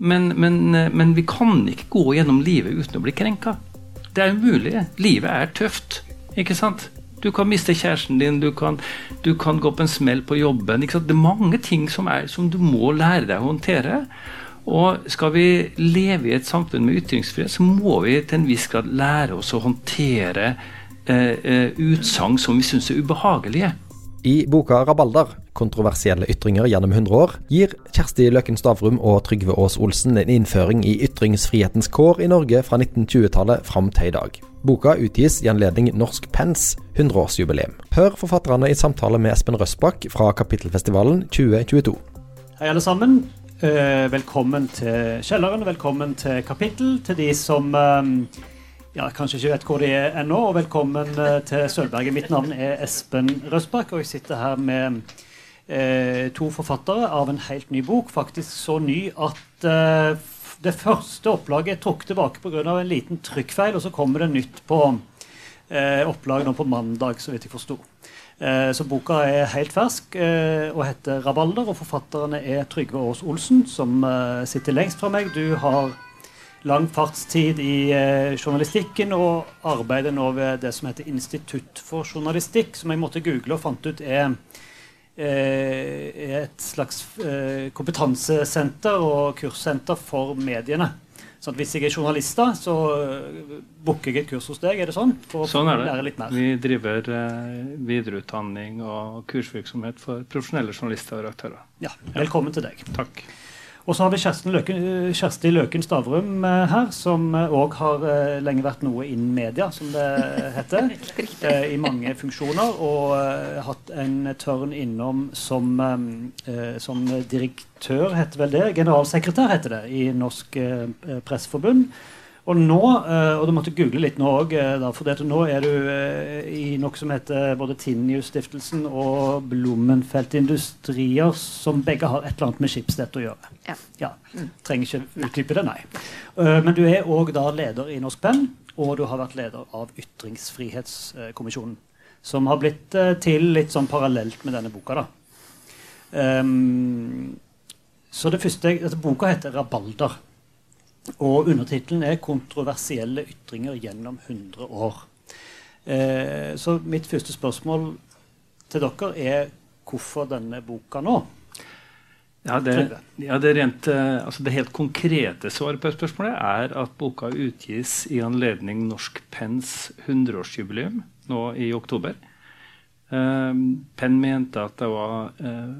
Men, men, men, vi kan ikke gå gjennom livet uten å bli krenka. Det er umulig. Livet er tøft. Ikke sant? Du kan miste kjæresten din, du kan, du kan gå på en smell på jobben. Det er mange ting som, er, som du må lære deg å håndtere. Og skal vi leve i et samfunn med ytringsfrihet, så må vi til en viss grad lære oss å håndtere eh, eh utsagn som vi syns er ubehagelige. I boka 'Rabalder kontroversielle ytringer gjennom 100 år' gir Kjersti Løken Stavrum og Trygve Aas Olsen en innføring i ytringsfrihetens kår i Norge fra 1920-tallet fram til i dag. Boka utgis i anledning Norsk Pens 100-årsjubileum. Hør forfatterne i samtale med Espen Røsbakk fra Kapittelfestivalen 2022. Hei, alle sammen. Eh, velkommen til Kjelleren, velkommen til Kapittel. Til de som eh, ja, kanskje ikke vet hvor de er ennå. Og velkommen eh, til Sølvberget. Mitt navn er Espen Røsbakk, og jeg sitter her med to forfattere av en helt ny bok. Faktisk så ny at eh, det første opplaget er trukket tilbake pga. en liten trykkfeil, og så kommer det nytt på eh, opplaget nå på mandag, så vidt jeg forsto. Eh, så boka er helt fersk eh, og heter 'Rabalder', og forfatterne er Trygve Aas Olsen, som sitter lengst fra meg. Du har lang fartstid i eh, journalistikken og arbeider nå ved det som heter Institutt for journalistikk, som jeg måtte google og fant ut eh, er et slags eh, kompetansesenter og kurssenter for mediene. Sånn Hvis jeg er journalist, da, så eh, booker jeg et kurs hos deg. Er det sånn? For sånn er det. Vi driver eh, videreutdanning og kursvirksomhet for profesjonelle journalister og redaktører. Ja, Velkommen ja. til deg. Takk. Og så har vi Løken, Kjersti Løken Stavrum eh, her, som òg eh, har eh, lenge vært noe innen media, som det heter. I mange funksjoner. Og hatt en tørn innom som, som direktør, heter vel det. Generalsekretær heter det i Norsk Presseforbund. Og nå, eh, og du måtte google litt nå òg, eh, for dette, nå er du eh, i noe som heter både Tinius-stiftelsen og Blummenfelt Industrier, som begge har et eller annet med Schibsted å gjøre. Ja. ja. Trenger ikke utdype det, nei. Men du er òg da leder i Norsk Penn, og du har vært leder av Ytringsfrihetskommisjonen. Som har blitt til litt sånn parallelt med denne boka, da. Um, så det første, altså Boka heter 'Rabalder'. Og undertittelen er 'Kontroversielle ytringer gjennom 100 år'. Eh, så mitt første spørsmål til dere er hvorfor denne boka nå? Ja, det, ja, det, rent, eh, altså det helt konkrete svaret på spørsmålet er at boka utgis i anledning Norsk Pens 100-årsjubileum nå i oktober. Eh, Penn mente at det var uh,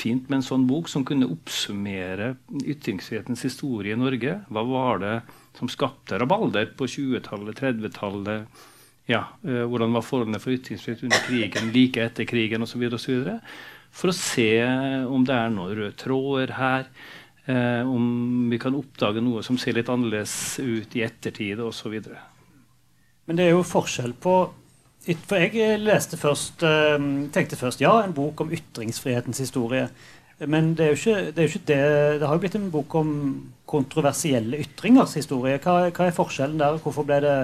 fint med en sånn bok som kunne oppsummere ytringsfrihetens historie i Norge. Hva var det som skapte rabalder på 20-tallet, 30-tallet? Ja, uh, hvordan var forholdene for ytringsfrihet under krigen, like etter krigen osv. For å se om det er noen røde tråder her. Eh, om vi kan oppdage noe som ser litt annerledes ut i ettertid osv. Men det er jo forskjell på for jeg leste først, ehm, tenkte først ja, en bok om ytringsfrihetens historie. Men det er jo ikke det, jo ikke det. det har jo blitt en bok om kontroversielle ytringers historie. Hva, hva er forskjellen der? Hvorfor ble det,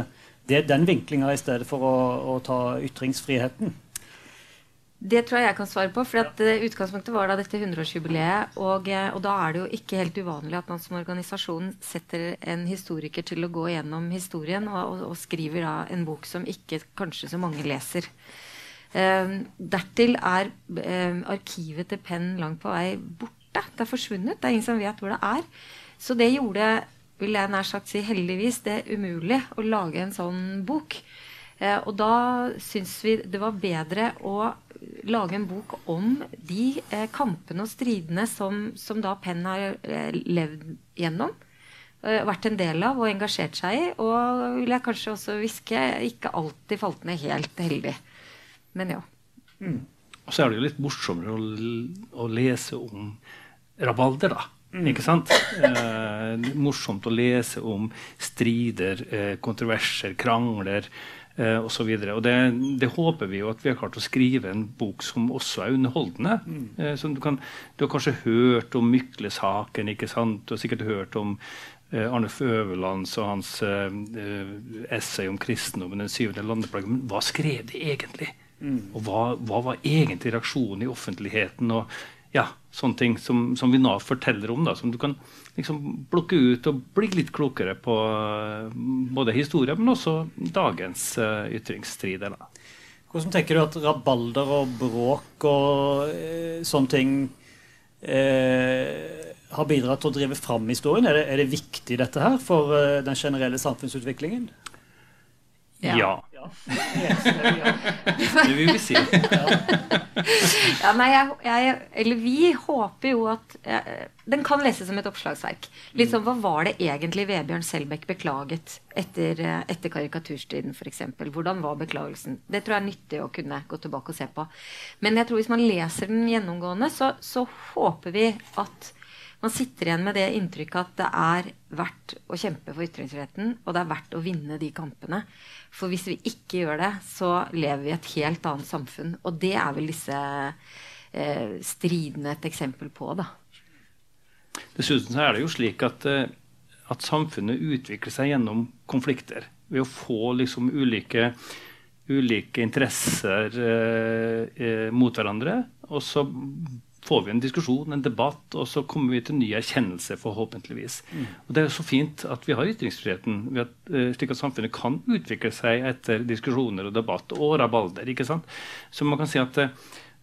det den vinklinga i stedet for å, å ta ytringsfriheten? Det tror jeg jeg kan svare på. for at, uh, Utgangspunktet var da dette 100-årsjubileet. Og, uh, og, da er det jo ikke helt uvanlig at man som organisasjon setter en historiker til å gå gjennom historien, og, og, og skriver da en bok som ikke kanskje så mange leser. Uh, dertil er arkivet til Penn langt på vei borte. Det er forsvunnet. Det er ingen som vet hvor det er. Så det gjorde vil jeg nær sagt si heldigvis det umulig å lage en sånn bok. og da syns vi det var bedre å lage en bok om de eh, kampene og stridene som, som da Penn har eh, levd gjennom. Eh, vært en del av og engasjert seg i. Og vil jeg kanskje også hviske ikke alltid falt ned helt heldig. Men ja. Mm. Og så er det jo litt morsommere å, å lese om rabalder, da. Mm. Ikke sant? Eh, morsomt å lese om strider, eh, kontroverser, krangler eh, osv. Det, det håper vi jo at vi har klart å skrive en bok som også er underholdende. Mm. Eh, du, kan, du, har kanskje hørt om Mykle-saken, ikke sant? Du har sikkert hørt om eh, Arne Føvelands og hans eh, eh, essay om kristendommen, den syvende landeplagen. Men hva skrev de egentlig? Mm. Og hva, hva, var egentlig reaksjonen i offentligheten? Og ja, sånne ting som, som, vi nå forteller om. Da, som du kan liksom plukke ut og bli litt klokere på uh, både historie, men også dagens uh, ytringsstrider. Da. Hvordan tenker du at rabalder og bråk og uh, sånne ting har bidratt til å drive fram historien? Er det, er det viktig dette her for den generelle samfunnsutviklingen? Ja. ja. det vil vi si. ja, nei, jeg, jeg, eller vi håper jo at jeg, Den kan leses som et oppslagsverk. Litt sånn, Hva var det egentlig Vebjørn Selbekk beklaget etter, etter karikaturstriden f.eks.? Hvordan var beklagelsen? Det tror jeg er nyttig å kunne gå tilbake og se på. Men jeg tror hvis man leser den gjennomgående, så, så håper vi at man sitter igjen med det inntrykket at det er verdt å kjempe for ytringsfriheten, og det er verdt å vinne de kampene. For hvis vi ikke gjør det, så lever vi i et helt annet samfunn. Og det er vel disse eh, stridene et eksempel på, da. Dessuten så er det jo slik at, eh, at samfunnet utvikler seg gjennom konflikter. Ved å få liksom ulike, ulike interesser eh, eh mot hverandre. Og så får vi en diskusjon, en debatt, og så kommer vi til ny erkjennelse, forhåpentligvis. Mm. Og Det er jo så fint at vi har ytringsfriheten, at, uh, slik at samfunnet kan utvikle seg etter diskusjoner og debatt og rabalder. ikke sant? Så man kan si at,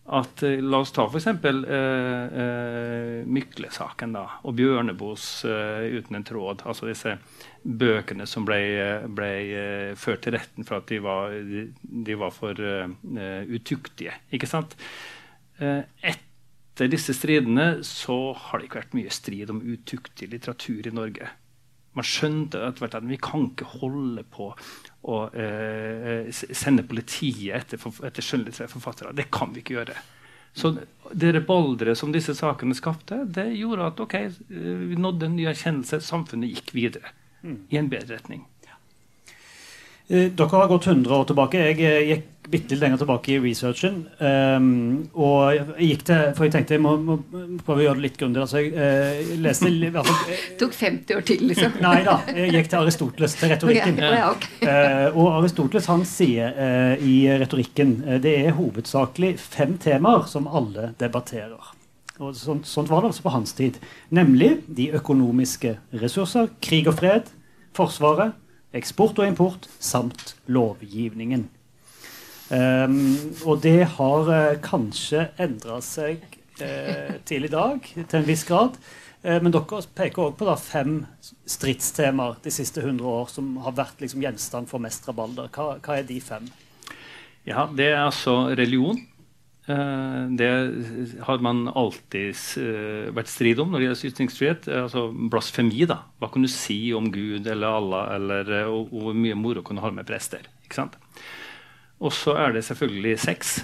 at uh, La oss ta f.eks. Uh, Mykle-saken da, og Bjørneboes uh, 'Uten en tråd'. altså disse bøkene som ble, ble ført til retten for at de var, de, var for utuktige. ikke sant? Et etter disse stridene så har det ikke vært mye strid om utuktig litteratur i Norge. Man skjønte at vi kan ikke holde på å eh, sende politiet etter, etter skjønnlitterære forfattere. Det kan vi ikke gjøre. Så det rebalderet som disse sakene skapte, det gjorde at ok, eh, vi nådde en ny erkjennelse. Samfunnet gikk videre mm. i en bedre retning. Eh, dere har gått 100 år tilbake. Jeg eh, gikk bitte litt lenger tilbake i researchen. Um, og jeg gikk til, For jeg tenkte jeg må, må prøve å gjøre det litt grundig. Altså, jeg uh, leste i hvert fall Tok 50 år til, liksom? Nei da. Jeg gikk til Aristoteles, til retorikken. Okay. Ja, okay. uh, og Aristoteles han sier uh, i retorikken det er hovedsakelig fem temaer som alle debatterer. Og sånt, sånt var det altså på hans tid. Nemlig de økonomiske ressurser, krig og fred, Forsvaret, eksport og import samt lovgivningen. Um, og det har uh, kanskje endra seg uh, til i dag til en viss grad. Uh, men dere peker òg på da, fem stridstemaer de siste 100 år som har vært liksom, gjenstand for mest rabalder. Hva, hva, er de fem? Ja, Det er altså religion. Det har man alltid vært strid om når det gjelder ytringsfrihet. Altså blasfemi. da. Hva kan du si om Gud eller Allah, eller hvor mye moro kan du ha med prester? ikke sant? Og så er det selvfølgelig sex.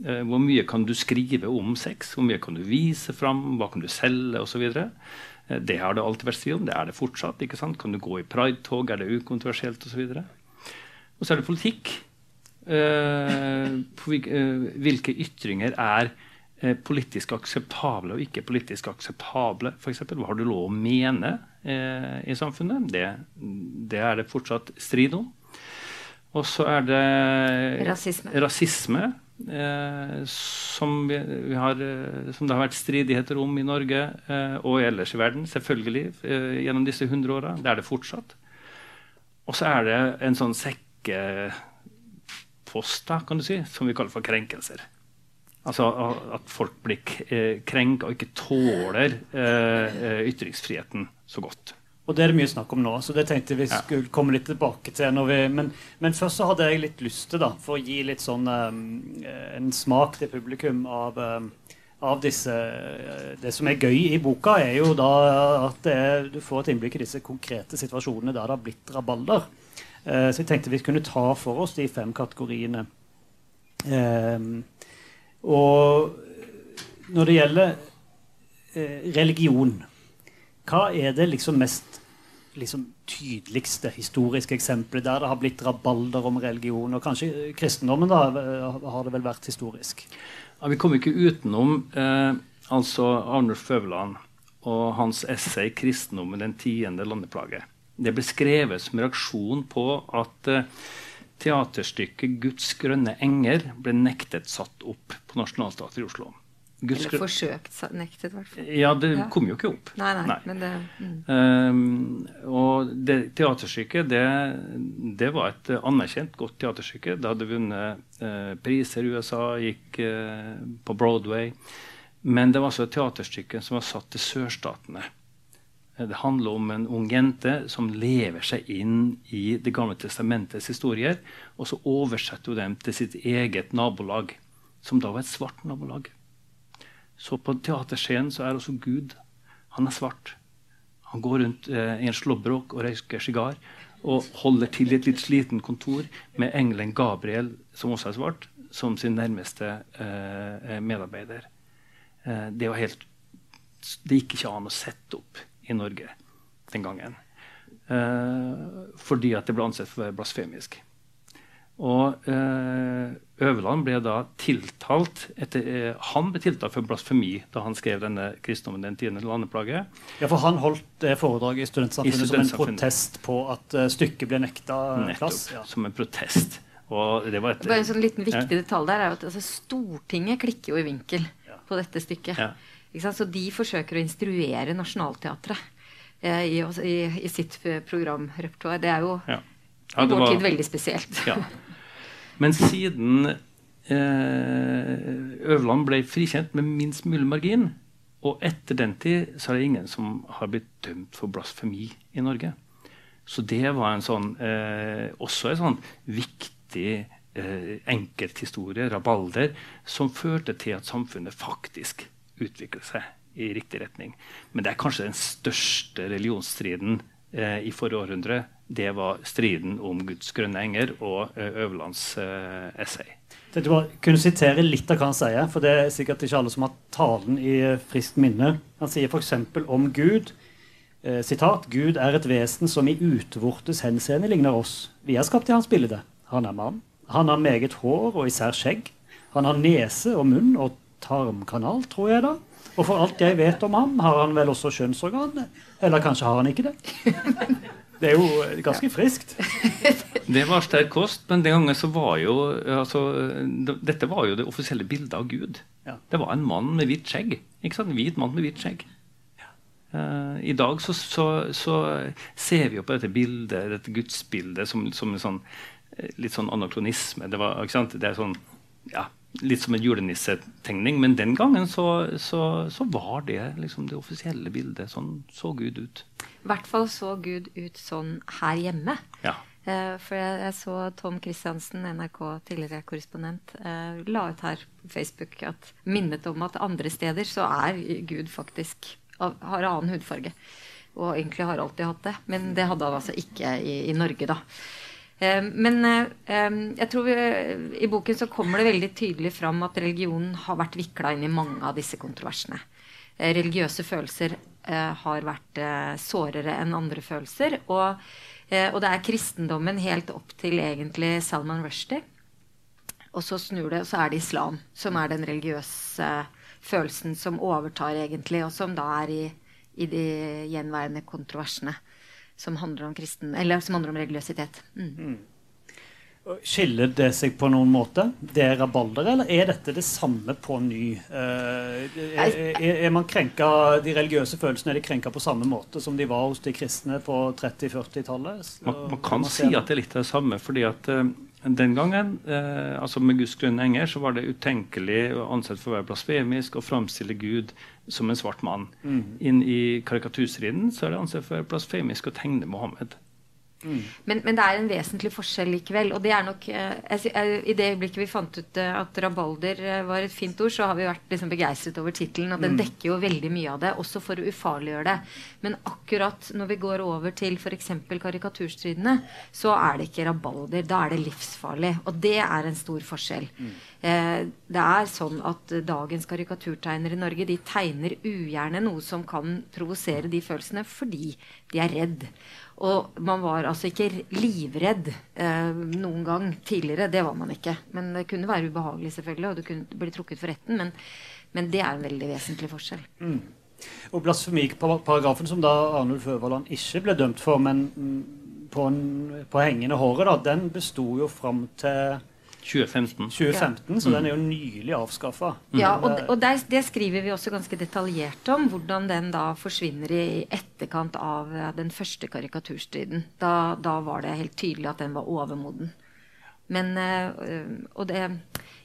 Eh, hvor mye kan du skrive om sex? Hvor mye kan du vise fram? Hva kan du selge? Osv. Eh, det har det alltid vært strid om. Det er det fortsatt. ikke sant? Kan du gå i pridetog? Er det ukontroversielt? Og så, og så er det politikk. Eh, hvilke ytringer er politisk akseptable og ikke politisk akseptable? Eksempel, hva har du lov å mene i samfunnet? Det, det er det fortsatt strid om. Og så er det rasisme. rasisme eh, som, vi, vi har, eh, som, det har vært stridigheter om i Norge eh, og ellers i verden. Selvfølgelig eh, gjennom disse 100 åra. Det er det fortsatt. Og så er det en sånn sekkepost da, kan du si, som vi kaller for krenkelser. Altså at folk blir eh, krenka og ikke tåler eh, ytringsfriheten så godt. Og det er det mye snakk om nå, så det tenkte vi skulle komme litt tilbake til. Vi, men, men, først så hadde jeg litt lyst til, da, for å gi litt sånn um, en smak til publikum av, um, av disse Det som er gøy i boka, er jo da at er, du får et innblikk i disse konkrete situasjonene der det har blitt rabalder. Uh, så jeg tenkte vi kunne ta for oss de fem kategoriene. Um, og når det gjelder uh, religion hva er det liksom mest liksom, tydeligste historiske eksempelet der det har blitt rabalder om religion? Og kanskje kristendommen da, har det vel vært historisk? Ja, vi kommer ikke utenom eh, altså Arnulf Føveland og hans essay 'Kristendommen den tiende landeplage'. Det ble skrevet som reaksjon på at eh, teaterstykket 'Guds grønne enger' ble nektet satt opp på Nationaltheatret i Oslo. Guds Eller forsøkt nektet, i hvert fall. Ja, det Ja. kom jo ikke opp. Nei, nei, Nei. men det mm. Um, og det teaterstykket, det, det var et anerkjent godt teaterstykke. Det hadde vunnet uh, priser i USA, gikk uh, på Broadway. Men det var altså et teaterstykke som var satt til sørstatene. Eh, Det handler om en ung jente som lever seg inn i Det gamle testamentets historier. Og så oversetter hun dem til sitt eget nabolag, som da var et svart nabolag. Så på teaterscenen så er også Gud. Han er svart. Han går rundt eh, i en slåbrok og røyker sigar og holder til i et litt sliten kontor med engelen Gabriel, som også er svart, som sin nærmeste eh, medarbeider. Eh, det, helt, det gikk ikke an å sette opp i Norge den gangen. Eh, fordi at det ble ansett for å være blasfemisk. Og eh, Øverland ble da tiltalt etter, eh, Han ble tiltalt for blasfemi da han skrev denne 'Kristendommen den tiende landeplage'. Ja, for han holdt det foredraget i Studentsamfunnet, I som en protest på at uh, stykket ble nekta Nettopp. plass. Ja. Som en protest. Og det var et Bare en sånn liten viktig Ja. detalj der er at altså, Stortinget klikker jo i vinkel på dette stykket. Ja. Så de forsøker å instruere Nationaltheatret eh, i, i, i sitt eh, programrepertoar. Det er jo ja. Ja, i vår var- tid veldig spesielt. Ja. Men siden eh, Øverland ble frikjent med minst mulig margin, og etter den tid så er det ingen som har blitt dømt for blasfemi i Norge. Så det var en sånn, eh, også en sånn viktig eh, enkelthistorie, rabalder, som førte til at samfunnet faktisk utviklet seg i riktig retning. Men det er kanskje den største religionsstriden eh, i forrige århundre. Det var striden om Guds grønne enger og eh, Øverlands eh, essay. Tenkte bare kunne sitere litt av hva han sier, for det er sikkert ikke alle som har talen i eh, friskt minne. Han sier f.eks. om Gud eh, sitat, Gud er et vesen som i utvortes henseende ligner oss. Vi er skapt i hans bilde. Han er mann. Han har meget hår og især skjegg. Han har nese og munn og tarmkanal, tror jeg da. Og for alt jeg vet om ham, har han vel også kjønnsorgan? Eller kanskje har han ikke det? Det er jo ganske friskt. Det var sterk kost, men den gangen så var jo altså, Dette var jo det offisielle bildet av Gud. Ja. Det var en mann med hvitt skjegg. Ikke sant? En hvit mann med hvitt skjegg. Uh, I dag så, så, så ser vi jo på dette bildet, dette gudsbildet, som, som en sånn, eh, litt sånn anakronisme. Det, var, ikke sant? det er sånn, ja, litt som en julenissetegning. Men den gangen så, så, så var det liksom det offisielle bildet. Sånn så Gud ut. I hvert fall så Gud ut sånn her hjemme. Ja. Eh, for jeg, jeg så Tom Christiansen, NRK tidligere korrespondent, eh, la ut her på Facebook at minnet om at andre steder så er Gud faktisk av, har annen hudfarge. Og egentlig har alltid hatt det. Men det hadde han altså ikke i, i Norge, da. Eh, men eh, eh, jeg tror vi, i boken så kommer det veldig tydelig fram at religionen har vært vikla inn i mange av disse kontroversene. Eh, religiøse følelser eh, har vært eh, sårere enn andre følelser. Og, og det er kristendommen helt opp til egentlig Salman Rushdie. Og så snur det, og så er det islam som er den religiøse følelsen som overtar, egentlig, og som da er i, i de gjenværende kontroversene som handler om kristen, eller som handler om religiøsitet. Mm. Skiller det seg på noen måte? Det er rabalder, eller er dette det samme på ny? Eh, er, er, man krenka, De religiøse følelsene er de krenka på samme måte som de var hos de kristne på 30-40-tallet? Man, man kan si at det er litt av det samme, fordi at eh, den gangen, eh, altså med Guds grønne enger, så var det utenkelig å ansett for å være blasfemisk å framstille Gud som en svart mann. Inn i karikaturstriden så er det ansett for å være blasfemisk å tegne Mohammed. Men, men det er en vesentlig forskjell likevel. Og det er nok eh, jeg, eh, I det øyeblikket vi fant ut eh, at rabalder var et fint ord, så har vi vært liksom begeistret over tittelen. Og den dekker jo veldig mye av det, også for å ufarliggjøre det. Men akkurat når vi går over til f.eks. karikaturstridene, så er det ikke rabalder. Da er det livsfarlig. Og det er en stor forskjell. Eh, det er sånn at dagens karikaturtegnere i Norge de tegner ugjerne noe som kan provosere de følelsene, fordi de er redd. Og man var altså ikke livredd eh, noen gang tidligere. Det var man ikke. Men det kunne være ubehagelig, selvfølgelig, og du kunne bli trukket for retten. Men, men det er en veldig vesentlig forskjell. Og blasfemiparagrafen, som da Arnulf Øverland ikke ble dømt for, men mm, på, en, på hengende håret, da, den besto jo fram til 2015. 2015 så den er jo nylig avskaffa. Ja, og, og der, det skriver vi også ganske detaljert om. Hvordan den da forsvinner i etterkant av eh, den første karikaturstriden. Da, da var det helt tydelig at den var overmoden. Men, øh, og det,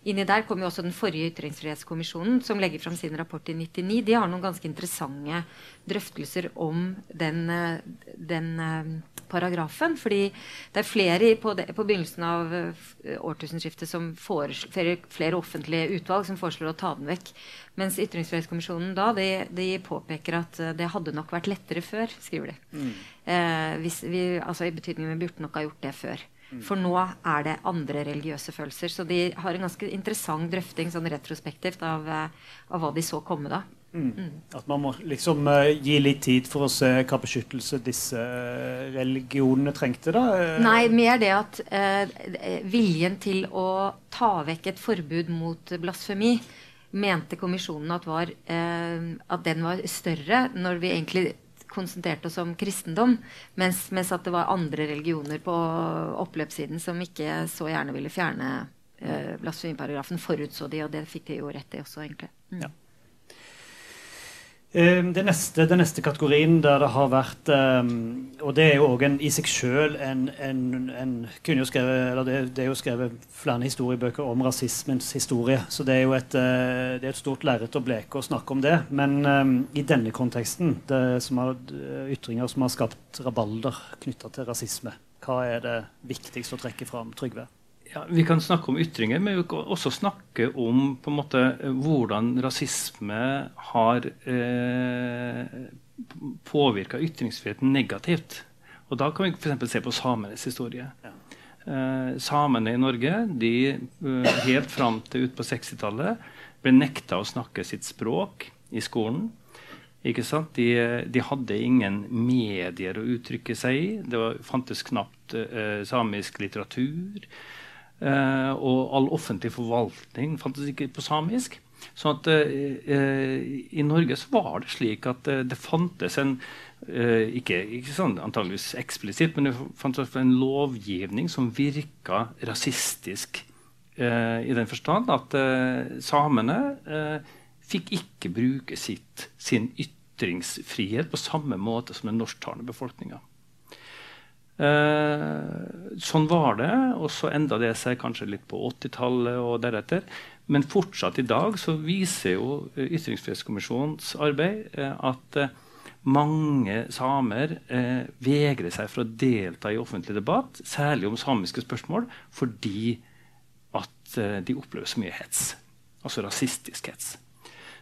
inni der kom jo også den forrige ytringsfrihetskommisjonen, som legger fram sin rapport i 99. De har noen ganske interessante drøftelser om den, øh, den øh, paragrafen. Fordi det er flere på, det, på begynnelsen av årtusenskiftet som foreslår, flere offentlige utvalg som foreslår å ta den vekk. Mens Ytringsfrihetskommisjonen da de, de påpeker at det hadde nok vært lettere før, skriver de. Mm. Eh, hvis vi, altså I betydningen vi burde nok ha gjort det før. For nå er det andre religiøse følelser. Så de har en ganske interessant drøfting sånn retrospektivt av, eh, av hva de så komme da. Mm. Mm. At man må liksom uh, gi litt tid for å se hva beskyttelse disse uh, religionene trengte? da? Nei, mer det at uh, viljen til å ta vekk et forbud mot blasfemi mente kommisjonen at, var, at den var større når vi egentlig konsentrerte oss om kristendom, mens, mens, at det var andre religioner på oppløpssiden som ikke så gjerne ville fjerne eh, blasfemiparagrafen. Forutså de, og det fikk de jo rett i også, egentlig. Mm. Ja. Ehm, det neste, den neste kategorien der det har vært um, Og det er jo òg i seg sjøl en, en, en, kunne jo skrevet, eller det, det, er jo skrevet flere historiebøker om rasismens historie. Så det er jo et, uh, det er et stort lerret å bleke å snakke om det. Men um, i denne konteksten, det som har, ytringer som har skapt rabalder knytta til rasisme, hva er det viktigst å trekke fram, Trygve? Ja, vi kan snakke om ytringer, men vi kan også snakke om på en måte, hvordan rasisme har eh, påvirka ytringsfriheten negativt. Og Da kan vi f.eks. se på samenes historie. Ja. Eh, samene i Norge de, eh, helt fram til ut på 60-tallet ble nekta å snakke sitt språk i skolen. Ikke sant? De, de, hadde ingen medier å uttrykke seg i. Det var, fantes knapt eh, samisk litteratur. Uh, og all offentlig forvaltning fantes ikke på samisk. Så at uh, i Norge så var det slik at det fantes en ikke, ikke sånn antageligvis eksplisitt, men det fantes en lovgivning som virka rasistisk i den forstand at samene fikk ikke bruke sitt, sin ytringsfrihet på samme måte som den norsktalende befolkninga. Eh, sånn var det, og så enda det seg kanskje litt på 80-tallet og deretter. Men fortsatt i dag så viser jo Ytringsfrihetskommisjonens arbeid eh, at eh, mange samer eh, vegrer seg for å delta i offentlig debatt, særlig om samiske spørsmål, fordi at eh, de opplever så mye hets. Altså rasistisk hets.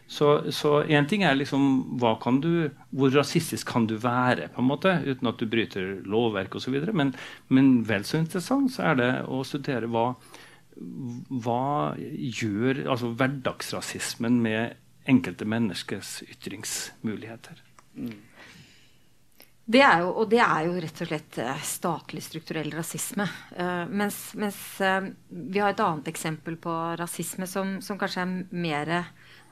Så én ting er liksom du, hvor rasistisk kan du være, på en måte, uten at du bryter lovverk osv. Men, men vel så interessant så er det å studere hva, hva gjør altså hverdagsrasismen med enkelte menneskers ytringsmuligheter. Det er jo, og det er jo rett og slett eh, statlig strukturell rasisme. Uh, mens, mens uh, vi har et annet eksempel på rasisme som, som kanskje er mer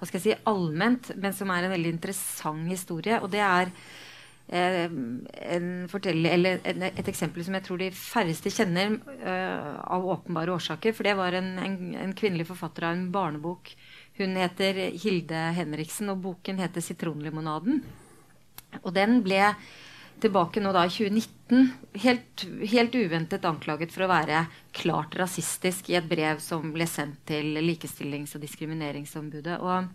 hva skal jeg si, allment, men som er en veldig interessant historie. Og det er eh, en, et eksempel som jeg tror de færreste kjenner eh, av åpenbare årsaker. For det var en, en, en, kvinnelig forfatter av en barnebok. Hun heter Hilde Henriksen, og boken heter 'Sitronlimonaden'. Og den ble tilbake nå da i 2019 helt, helt, uventet anklaget for å være klart rasistisk i et brev som ble sendt til Likestillings- og diskrimineringsombudet. Og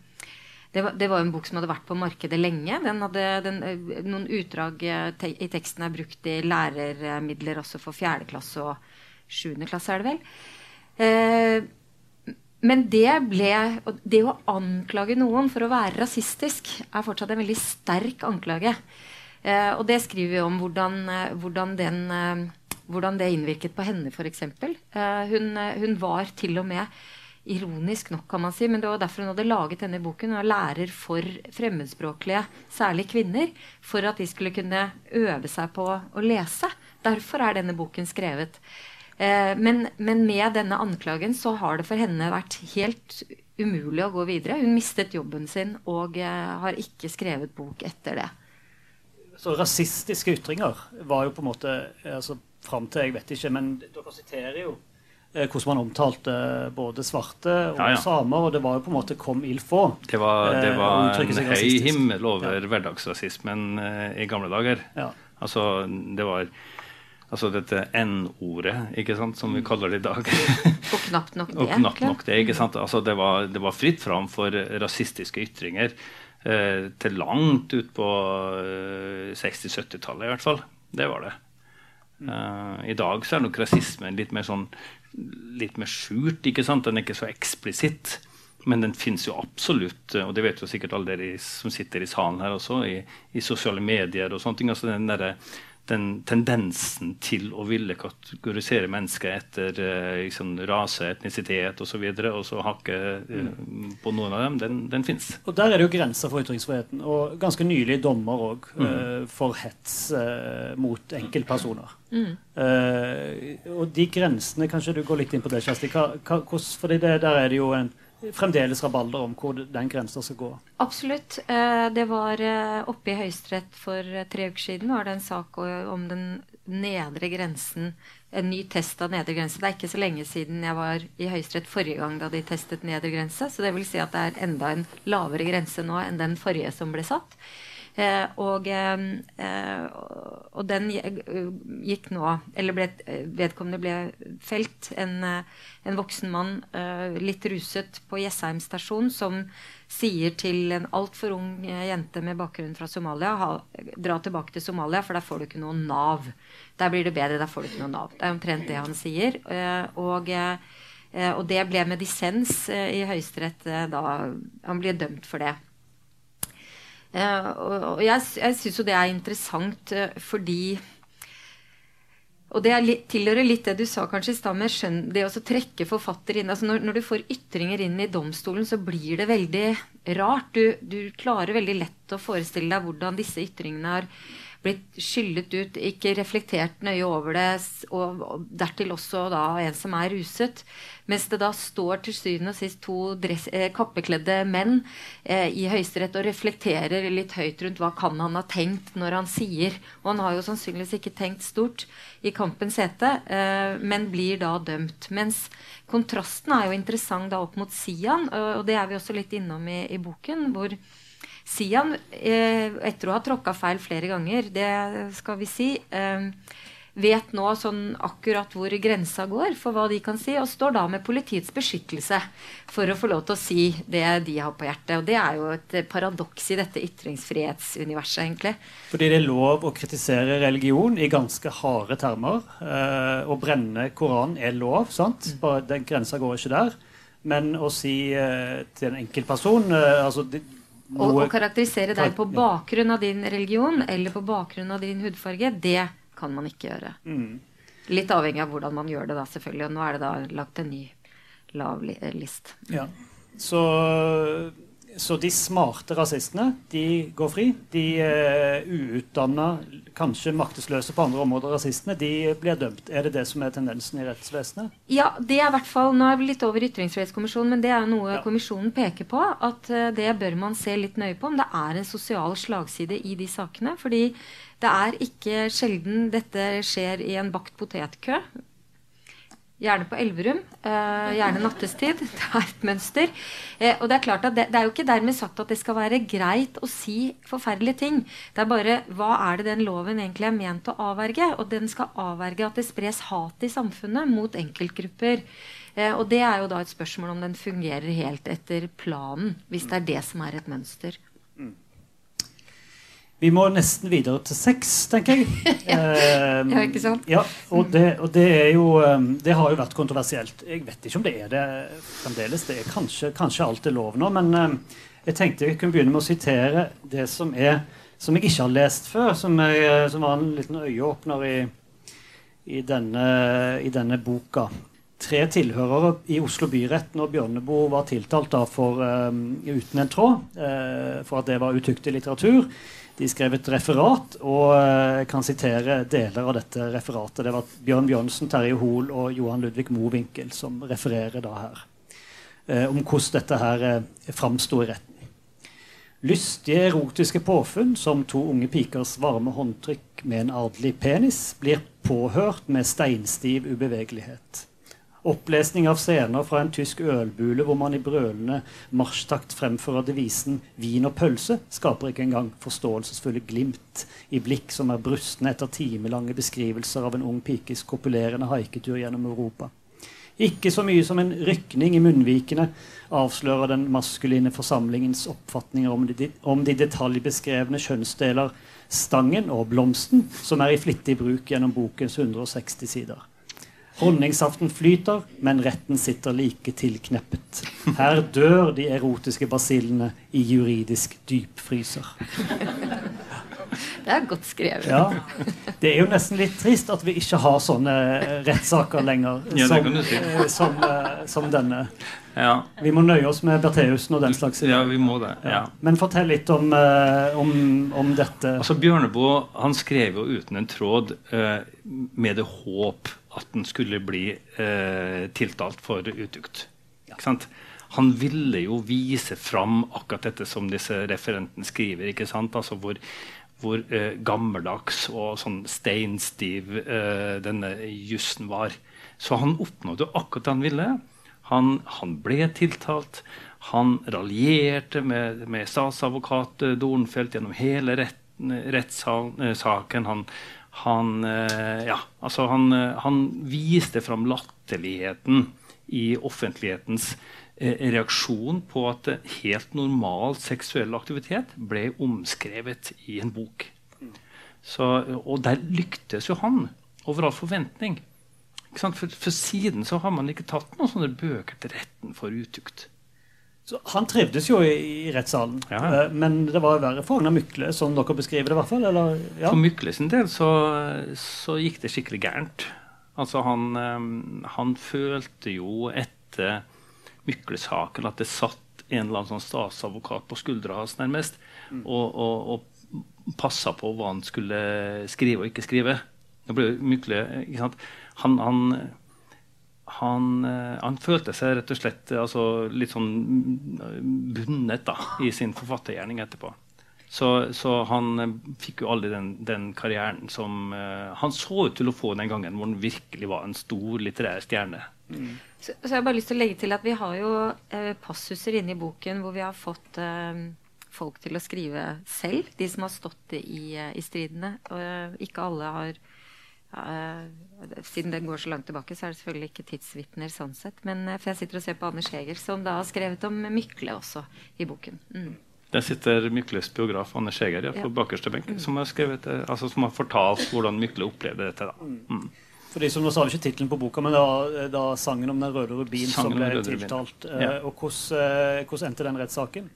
det var, det var, en bok som hadde vært på markedet lenge. Den hadde, den, eh, noen utdrag eh, te, i teksten er brukt i lærermidler også for 4. klasse og 7. klasse, er det vel. Eh, men det ble Det å anklage noen for å være rasistisk er fortsatt en veldig sterk anklage. Eh, og det skriver vi om hvordan, eh, hvordan, den, eh, hvordan det innvirket på henne, f.eks. Eh, hun, hun var til og med ironisk nok, kan man si, men det var derfor hun hadde laget denne boken. Hun var lærer for fremmedspråklige, særlig kvinner, for at de skulle kunne øve seg på å lese. Derfor er denne boken skrevet. Eh, men, men, med denne anklagen så har det for henne vært helt umulig å gå videre. Hun mistet jobben sin og eh, har ikke skrevet bok etter det. Så rasistiske ytringer var jo på en måte altså, Fram til jeg vet ikke, men dere siterer jo eh, hvordan man omtalte både svarte og Ja, ja. samer. Og det var jo på en måte kom il få'. Det var, det Eh, var eh, en høy rasistisk. himmel over hverdagsrasismen eh, i gamle dager. Ja. Altså, det var altså dette N-ordet, ikke sant, som vi kaller det i dag. Og knapt nok det. Og knapt nok det. ikke sant? Altså, det, var, det var fritt fram for rasistiske ytringer eh, til langt ut på eh, 60-70-tallet, i hvert fall. Det var det. Eh, I dag så er nok rasismen litt mer sånn litt mer skjult. ikke sant? Den er ikke så eksplisitt. Men den fins jo absolutt, og det vet jo sikkert alle dere som sitter i salen her også, i, i sosiale medier og sånne ting. altså den derre den tendensen til å ville kategorisere mennesker etter eh, liksom, rase, etnisitet osv., og, så videre, og så hakke mm. på noen av dem, den, den fins. Og der er det jo grenser for ytringsfriheten. Og ganske nylig dommer òg Mm. uh, for hets uh, mot enkeltpersoner. Mm. Uh, og de grensene Kanskje du går litt inn på det, Kjersti. Hva, hva, hvordan, fordi det, der er det jo en, fremdeles rabalder om hvor den grensa skal gå. Absolutt. Eh, Det var eh, oppe i Høyesterett for eh, tre uker siden. var det en sak om den nedre grensen. En ny test av nedre grense. Det er ikke så lenge siden jeg var i Høyesterett forrige gang da de testet nedre grense. Så det vil si at det er enda en lavere grense nå enn den forrige som ble satt. Eh, og, eh, eh, og den gikk nå Eller ble, vedkommende ble felt. En, en voksen mann, litt ruset, på Jessheim stasjon, som sier til en altfor ung jente med bakgrunn fra Somalia ha, dra tilbake til Somalia, for der får du ikke noe Nav. Der blir det bedre, der får du ikke noe Nav. Det er omtrent det han sier. Og, og det ble med dissens i Høyesterett da han ble dømt for det. Eh, og, jeg, jeg syns jo det er interessant eh, fordi og det litt, tilhører litt det du sa kanskje i stad med skjønn, det å trekke forfatter inn. altså når, når du får ytringer inn i domstolen, så blir det veldig rart. Du, du klarer veldig lett å forestille deg hvordan disse ytringene har blitt skyllet ut, ikke reflektert nøye over det, og, dertil også da en som er ruset. Mens det da står til syvende og sist to dress, eh, kappekledde menn eh, i Høyesterett og reflekterer litt høyt rundt hva kan han ha tenkt når han sier. Og han har jo sannsynligvis ikke tenkt stort i kampens hete, eh, men blir da dømt. Mens kontrasten er jo interessant da opp mot Sian, og, og det er vi også litt innom i, i boken. hvor Sian, eh, etter å ha tråkka feil flere ganger, det skal vi si, eh, vet nå sånn akkurat hvor grensa går for hva de kan si, og står da med politiets beskyttelse for å få lov til å si det de har på hjertet. Og det er jo et paradoks i dette ytringsfrihetsuniverset, egentlig. Fordi det er lov å kritisere religion i ganske harde termer. Eh, å brenne Koranen er lov, sant? Bare den grensa går ikke der. Men å si til en enkeltperson altså, Å å karakterisere deg på bakgrunn av din religion eller på bakgrunn av din hudfarge, det kan man ikke gjøre. Mm. Litt avhengig av hvordan man gjør det, da, selvfølgelig. Og nå er det da lagt en ny lav eh, list. Ja. Så, så de smarte rasistene, de går fri. De uh, uutdanna, kanskje maktesløse på andre områder, rasistene, de blir dømt. Er det det som er tendensen i rettsvesenet? Ja, det er i hvert fall, Nå er vi litt over Ytringsfrihetskommisjonen, men det er noe Ja. kommisjonen peker på. At uh, det bør man se litt nøye på om det er en sosial slagside i de sakene. Fordi det er ikke sjelden dette skjer i en bakt potetkø. Gjerne på Elverum. eh, gjerne nattestid. Det er et mønster. Eh, og det er klart at det, det er jo ikke dermed sagt at det skal være greit å si forferdelige ting. Det er bare hva er det den loven egentlig er ment å avverge? Og den skal avverge at det spres hat i samfunnet mot enkeltgrupper. Eh, og det er jo da et spørsmål om den fungerer helt etter planen. Hvis det er det som er et mønster. Vi må nesten videre til sex, tenker jeg. Eh, Ja, ikke sant? Ja, og det, og det er jo um, Det har jo vært kontroversielt. Jeg vet ikke om det er det fremdeles. Det er kanskje, kanskje alt er lov nå, men um, jeg tenkte jeg kunne begynne med å sitere det som er som jeg ikke har lest før, som, er, som var en liten øyeåpner i, i, denne, i denne boka. Tre tilhørere i Oslo byrett når Bjørneboe var tiltalt da for um, uten en tråd, eh, for at det var utyktig litteratur. De skrev et referat, og eh, jeg kan sitere deler av dette referatet. Det var Bjørn Bjørnsen, Terje Hoel og Johan Ludvig Mowinckel som refererer da her. Eh, om hvordan dette her eh, framsto i retten. Lystige erotiske påfunn som to unge pikers varme håndtrykk med en adelig penis blir påhørt med steinstiv ubevegelighet. Opplesning av scener fra en tysk ølbule hvor man i brølende marsjtakt fremfører devisen 'vin og pølse', skaper ikke engang forståelsesfulle glimt i blikk som er brustne etter timelange beskrivelser av en ung pikes kopulerende haiketur gjennom Europa. Ikke så mye som en rykning i munnvikene avslører den maskuline forsamlingens oppfatninger om de, om de detaljbeskrevne kjønnsdeler stangen og blomsten, som er i flittig bruk gjennom bokens 160 sider. Honningsaften flyter, men retten sitter like tilkneppet. Her dør de erotiske basillene i juridisk dypfryser. Det er godt skrevet. Ja. Det er jo nesten litt trist at vi ikke har sånne rettssaker lenger Ja, som, si. eh, som, eh, som denne. Ja, Vi må nøye oss med Bertheussen og den slags. ja vi må det. ja. Men fortell litt om, eh, om, om dette. Altså Bjørneboe han skrev jo uten en tråd eh, med det håp at den skulle bli eh, tiltalt for utukt. Ikke sant? Han ville jo vise fram akkurat dette som disse referentene skriver. ikke sant? Altså hvor, hvor eh, gammeldags og sånn steinstiv eh, denne jussen var. Så han oppnådde akkurat det han ville. Han, han ble tiltalt. Han raljerte med, med statsadvokat eh, Dornfeldt gjennom hele retten, rettssaken. Han, han, eh, ja, altså han, eh, han viste fram latterligheten i offentlighetens eh, reaksjon på at helt normal seksuell aktivitet ble omskrevet i en bok. Så, og der lyktes jo han over all forventning. For, for siden så har man ikke tatt noen sånne bøker til retten for utukt. Så han trivdes jo i, i rettssalen, Ja. Eh, men det var verre for Agnar Mykle, som dere beskriver det i hvert fall? Eller? Ja. For Mykle sin del så, så gikk det skikkelig gærent. Altså han, eh, han følte jo etter Mykle-saken at det satt en eller annen sånn statsadvokat på skuldra hans nærmest og, og, og passa på hva han skulle skrive og ikke skrive. Det ble Mykle, ikke sant? Han, han, han, eh, han følte seg rett og slett eh, altså, litt sånn mm, bundet da, i sin forfattergjerning etterpå. Så, så han eh, fikk jo aldri den, den karrieren som uh, han så ut til å få den gangen hvor han virkelig var en stor litterær stjerne. Så, så jeg har bare lyst til å legge til at vi har jo uh, passuser inne i boken hvor vi har fått uh, folk til å skrive selv, de som har stått i, i stridene. Og ikke alle har Siden den går så langt tilbake, så er det selvfølgelig ikke tidsvitner sånn sett. Men eh, for jeg sitter og ser på Anders Heger, som da har skrevet om Mykle også i boken. Mm. Der sitter Mykles biograf Anders Heger ja, på Ja. bakerste benk, som, har skrevet, eh, altså, som har fortalt hvordan Mykle opplevde dette. da. Mm. For de som nå sa vi ikke tittelen på boka, men da, da sangen om den røde rubin som Sangen ble tiltalt. Eh, Ja. Og hvordan, eh, hvordan endte den rettssaken?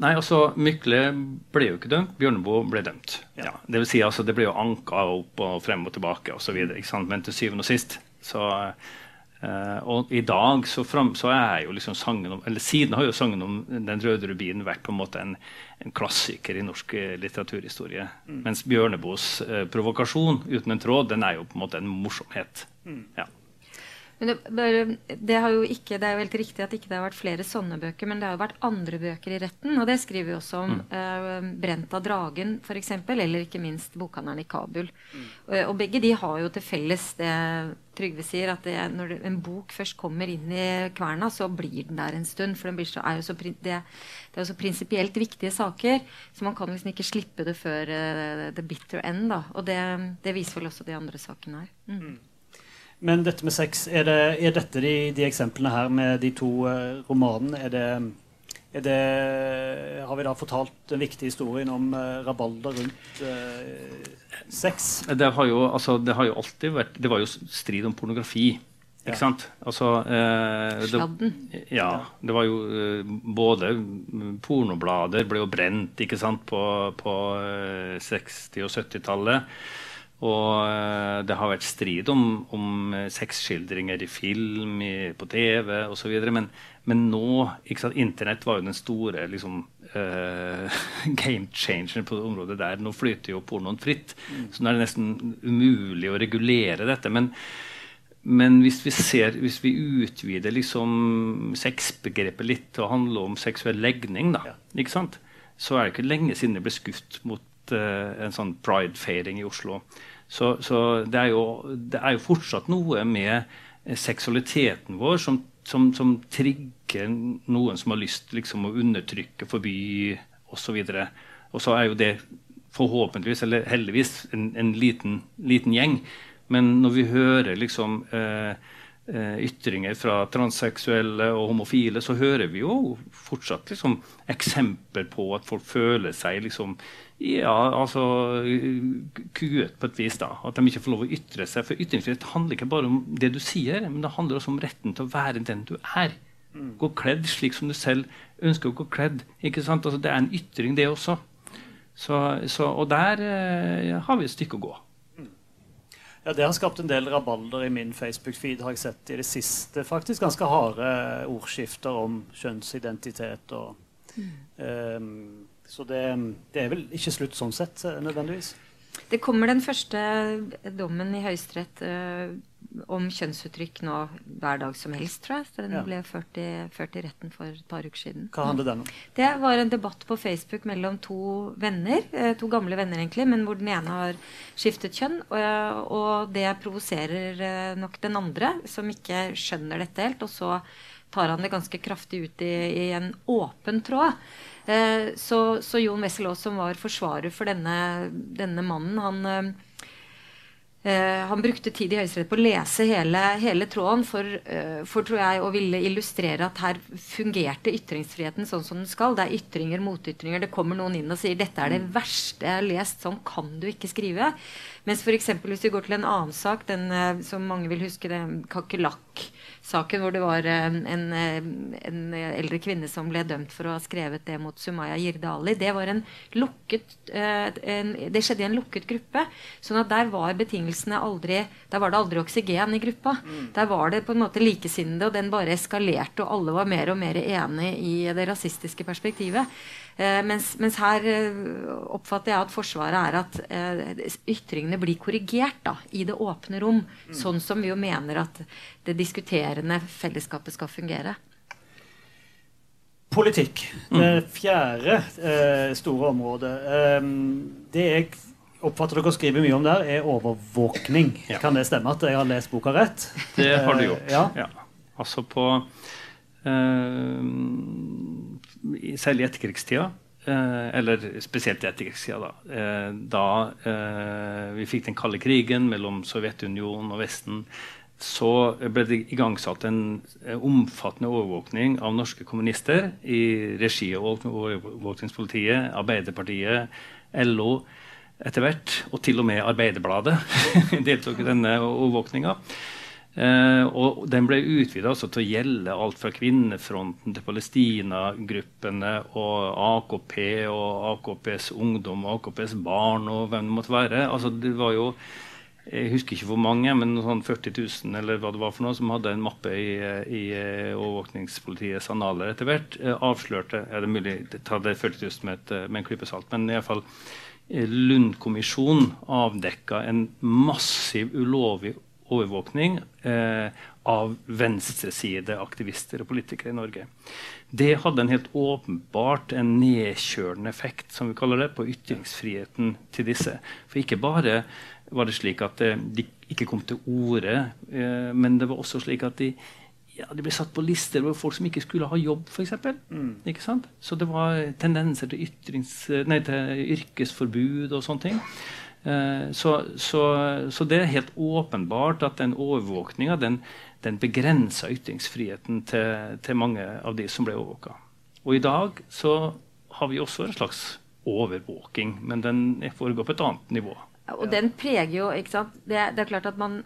Nei, altså, Mykle ble jo ikke dømt. Bjørneboe ble dømt. Ja. Ja. det vil si, altså, det ble jo anka opp og frem og tilbake osv. Men til syvende og sist så eh, Og i dag så, frem, så er jo liksom sangen om Eller siden har jo sangen om Den røde rubinen vært på en måte en, en klassiker i norsk litteraturhistorie. litteraturhistorie. Mens Bjørneboes eh, provokasjon uten en tråd, den er jo på en måte en morsomhet. Ja. Men det, det, har jo ikke, det er jo helt riktig at ikke det har vært flere sånne bøker, men det har jo vært andre bøker i retten, og det skriver vi også om. Eh, 'Brent av dragen', f.eks., eller ikke minst 'Bokhandleren i Kabul'. Og, og begge de har jo til felles det Trygve sier, at det, når en bok først kommer inn i kverna, så blir den der en stund. For den blir så, er så, det, det er jo så prinsipielt viktige saker, så man kan liksom ikke slippe det før uh, the bitter end. Da. Og det, det viser vel også de andre sakene her. Mm. Men dette med sex, er, det, er dette de, de eksemplene her med de to eh, romanene? Er det, er det Har vi da fortalt den viktige historien om uh, rabalder rundt uh, sex? Det har, jo, altså, det har jo alltid vært Det var jo strid om pornografi. Ikke Ja. sant? Altså, eh, det, ja. Det var jo eh, både Pornoblader ble jo brent ikke sant, på, på eh, 60- og 70-tallet. Og eh, det har vært strid om, om eh, sexskildringer i film, i, på TV osv. Men, men nå sant, Internett var jo den store liksom, uh, game changeren på det området der. Nå flyter jo pornoen fritt. Så nå er det nesten umulig å regulere dette. Men, men hvis vi, ser, hvis vi utvider liksom sexbegrepet litt til å handle om seksuell legning, da, sant? så er det ikke lenge siden det ble skutt mot uh, en sånn pride-feiring i Oslo. Så, så det, er jo, det er jo fortsatt noe med seksualiteten vår som, som, som, trigger noen som har lyst liksom, å undertrykke, forby osv. Og, så er jo det forhåpentligvis, eller heldigvis, en, en liten, liten, gjeng. Men når vi hører liksom Eh, ytringer fra transseksuelle og homofile, så hører vi jo fortsatt liksom, eksempler på at folk føler seg liksom, ja, altså, kuet på et vis. da, At de ikke får lov å ytre seg. For ytringsfrihet handler ikke bare om det du sier, men det handler også om retten til å være den du er. Gå kledd slik som du selv ønsker å gå kledd. ikke sant? Altså, det er en ytring, det også. Så, så, og der eh, har vi et stykke å gå. Ja, Det har skapt en del rabalder i min Facebook-feed har jeg sett i det siste. Faktisk ganske harde ordskifter om kjønnsidentitet. Og, mm. um, så det, det, er vel ikke slutt sånn sett, eh, nødvendigvis. Det kommer den første dommen i Høyesterett uh, om kjønnsuttrykk nå hver dag som helst, tror jeg. Den ja. ble ført i, ført i, retten for et par uker siden. Hva handler den om? Det var en debatt på Facebook mellom to venner. Eh, to gamle venner, egentlig, men hvor den ene har skiftet kjønn. Og, og det provoserer eh, nok den andre, som ikke skjønner dette helt. Og så tar han det ganske kraftig ut i, i en åpen tråd. Eh, så, så, Jon Wessel Aas, som var forsvarer for denne, denne mannen, han Uh, han brukte tid i Høyesterett på å lese hele, hele tråden for, uh, for, tror jeg, å ville illustrere at her fungerte ytringsfriheten sånn som den skal. Det er ytringer, motytringer. Det kommer noen inn og sier 'dette er det mm. verste jeg har lest'. Sånn kan du ikke skrive. Mens f.eks. hvis vi går til en annen sak, den uh, som mange vil huske, den kakerlakk saken hvor det var en, en, en, eldre kvinne som ble dømt for å ha skrevet det mot Sumaya Jirdali. Det, var en lukket, eh, en, det skjedde i en lukket gruppe. sånn at der var betingelsene aldri Der var det aldri oksygen i gruppa. Mm. Der var det på en måte likesinnede, og den bare eskalerte, og alle var mer og mer enig i det rasistiske perspektivet. Eh, mens, mens, her eh, oppfatter jeg at Forsvaret er at eh, ytringene blir korrigert da, i det åpne rom. Mm. Sånn som vi jo mener at det diskuterende fellesskapet skal fungere. Politikk. Mm. Det fjerde eh, store området. Eh, det jeg oppfatter dere skriver mye om der, er overvåkning. Ja. Kan det stemme at jeg har lest boka rett? Det har du gjort. ja. ja. Altså på særlig i etterkrigstida, eh, eller spesielt i etterkrigstida, da, eh, da eh, vi fikk den kalde krigen mellom Sovjetunionen og Vesten, så ble det igangsatt en omfattende overvåkning av norske kommunister i regi av overvåkningspolitiet, Arbeiderpartiet, LO etter hvert, og til og med Arbeiderbladet deltok i denne overvåkninga. Eh, og den ble utvida til å gjelde alt fra Kvinnefronten til Palestina-gruppene og AKP og AKPs ungdom og AKPs barn og hvem det måtte være. Altså, det var jo jeg husker ikke hvor mange, men sånn 40 000 eller hva det var for noe, som hadde en mappe i, i eh, overvåkningspolitiets analer etter hvert. Eh, avslørte er det mulig ta det 40 000 med, et, med en klype salt, men iallfall eh, Lund-kommisjonen avdekka en massiv ulovlig overvåkning eh, av venstresideaktivister og politikere i Norge. Det hadde en helt åpenbart en nedkjølende effekt som vi kaller det, på ytringsfriheten til disse. For ikke bare var det slik at eh, de ikke kom til orde, eh, men det var også slik at de, ja, de ble satt på lister over folk som ikke skulle ha jobb, f.eks. Mm. Ikke sant? Så det var tendenser til, nei, til yrkesforbud og sånne ting. Eh, så, så, så, det er helt åpenbart at den overvåkninga den, den begrensa ytringsfriheten til, til, mange av de som ble overvåka. Og i dag så har vi også en slags overvåking, men den foregår på et annet nivå. Og den preger jo ikke sant? Det, det er klart at man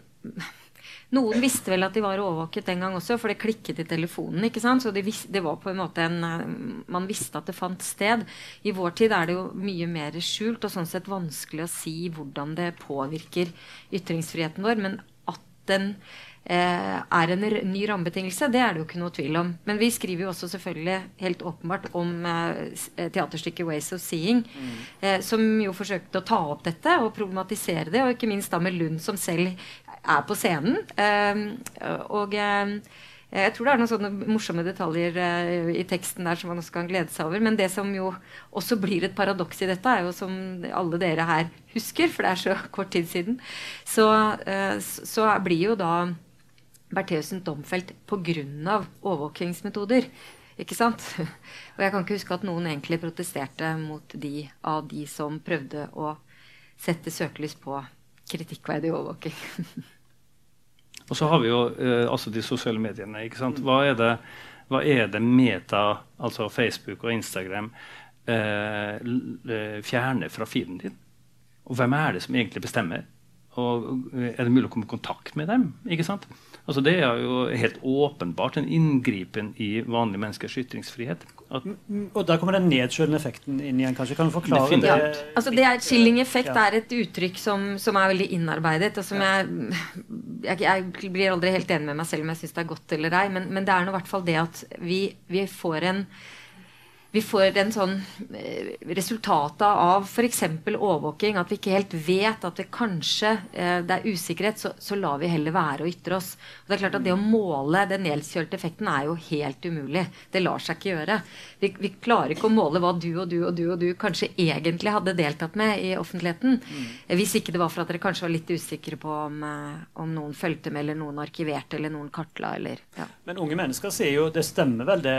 noen visste vel at de var overvåket den gang også, for det klikket i telefonen. ikke sant? Så det, det, var på en måte en eh, Man visste at det fant sted. I vår tid er det jo mye mer skjult og sånn sett vanskelig å si hvordan det påvirker ytringsfriheten vår. Men at den eh, er en ny rammebetingelse, det er det jo ikke noe tvil om. Men vi skriver jo også selvfølgelig helt åpenbart om eh, teaterstykket 'Ways of Seeing', mm. eh, som jo forsøkte å ta opp dette og problematisere det, og ikke minst da med Lund som selv er på scenen. Ehm, og eh, jeg tror det er noen sånne morsomme detaljer uh, i teksten der som man også kan glede seg over. Men det som jo også blir et paradoks i dette, er jo som alle dere her husker, for det er så kort tid siden, så, uh, så blir jo da Bertheussen domfelt pga. overvåkingsmetoder. Ikke sant? Og jeg kan ikke huske at noen egentlig protesterte mot de av de som prøvde å sette søkelys på kritikkverdig overvåking. Og så har vi jo eh, altså de sosiale mediene. ikke sant? Hva er det, hva er det Meta, altså Facebook og Instagram, eh, fjerner fra feeden din? Og hvem er det som egentlig bestemmer? Og er det mulig å komme i kontakt med dem? ikke sant? Altså Det er jo helt åpenbart en inngripen i vanlige menneskers ytringsfrihet. At, og Da kommer den nedkjølende effekten inn igjen. kanskje? Kan du forklare det? Ja, altså det er, Chilling-effekt ja. er et uttrykk som, som, er veldig innarbeidet. og som ja. jeg, jeg, jeg, blir aldri helt enig med meg selv om jeg syns det er godt eller ei. Men, men det er nå i hvert fall det at vi, vi får en vi får en sånn eh, resultatet av f.eks. overvåking, at vi ikke helt vet at det kanskje eh, det er usikkerhet, så, så, lar vi heller være å ytre oss. Og det er klart at det å måle den nedkjølte effekten er jo helt umulig. Det lar seg ikke gjøre. Vi, vi, klarer ikke å måle hva du og du og du og du kanskje egentlig hadde deltatt med i offentligheten. Mm. Hvis ikke det var for at dere kanskje var litt usikre på om, eh, om noen fulgte med, eller noen arkiverte, eller noen kartla, eller ja. Men unge mennesker sier jo Det stemmer vel, det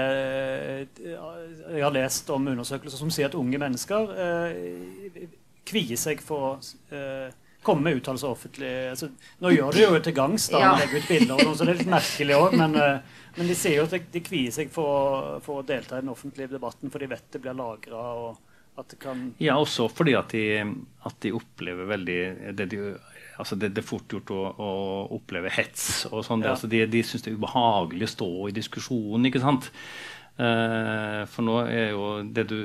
jeg har lest om undersøkelser som sier at unge mennesker eh, kvier seg for å eh, komme med uttalelser offentlig. Altså, nå gjør de jo til gangs da, ja. legger ut bilder, og noe, så det er litt merkelig òg. Men, eh, men, de sier jo at de, kvier seg for, for, å delta i den offentlige debatten, for de vet det blir lagra. Ja, også fordi at de, at de opplever veldig det de altså det, det, er fort gjort å, å oppleve hets. og sånn. Ja. Altså de de syns det er ubehagelig å stå i diskusjonen. ikke sant? Uh, for nå er jo det du,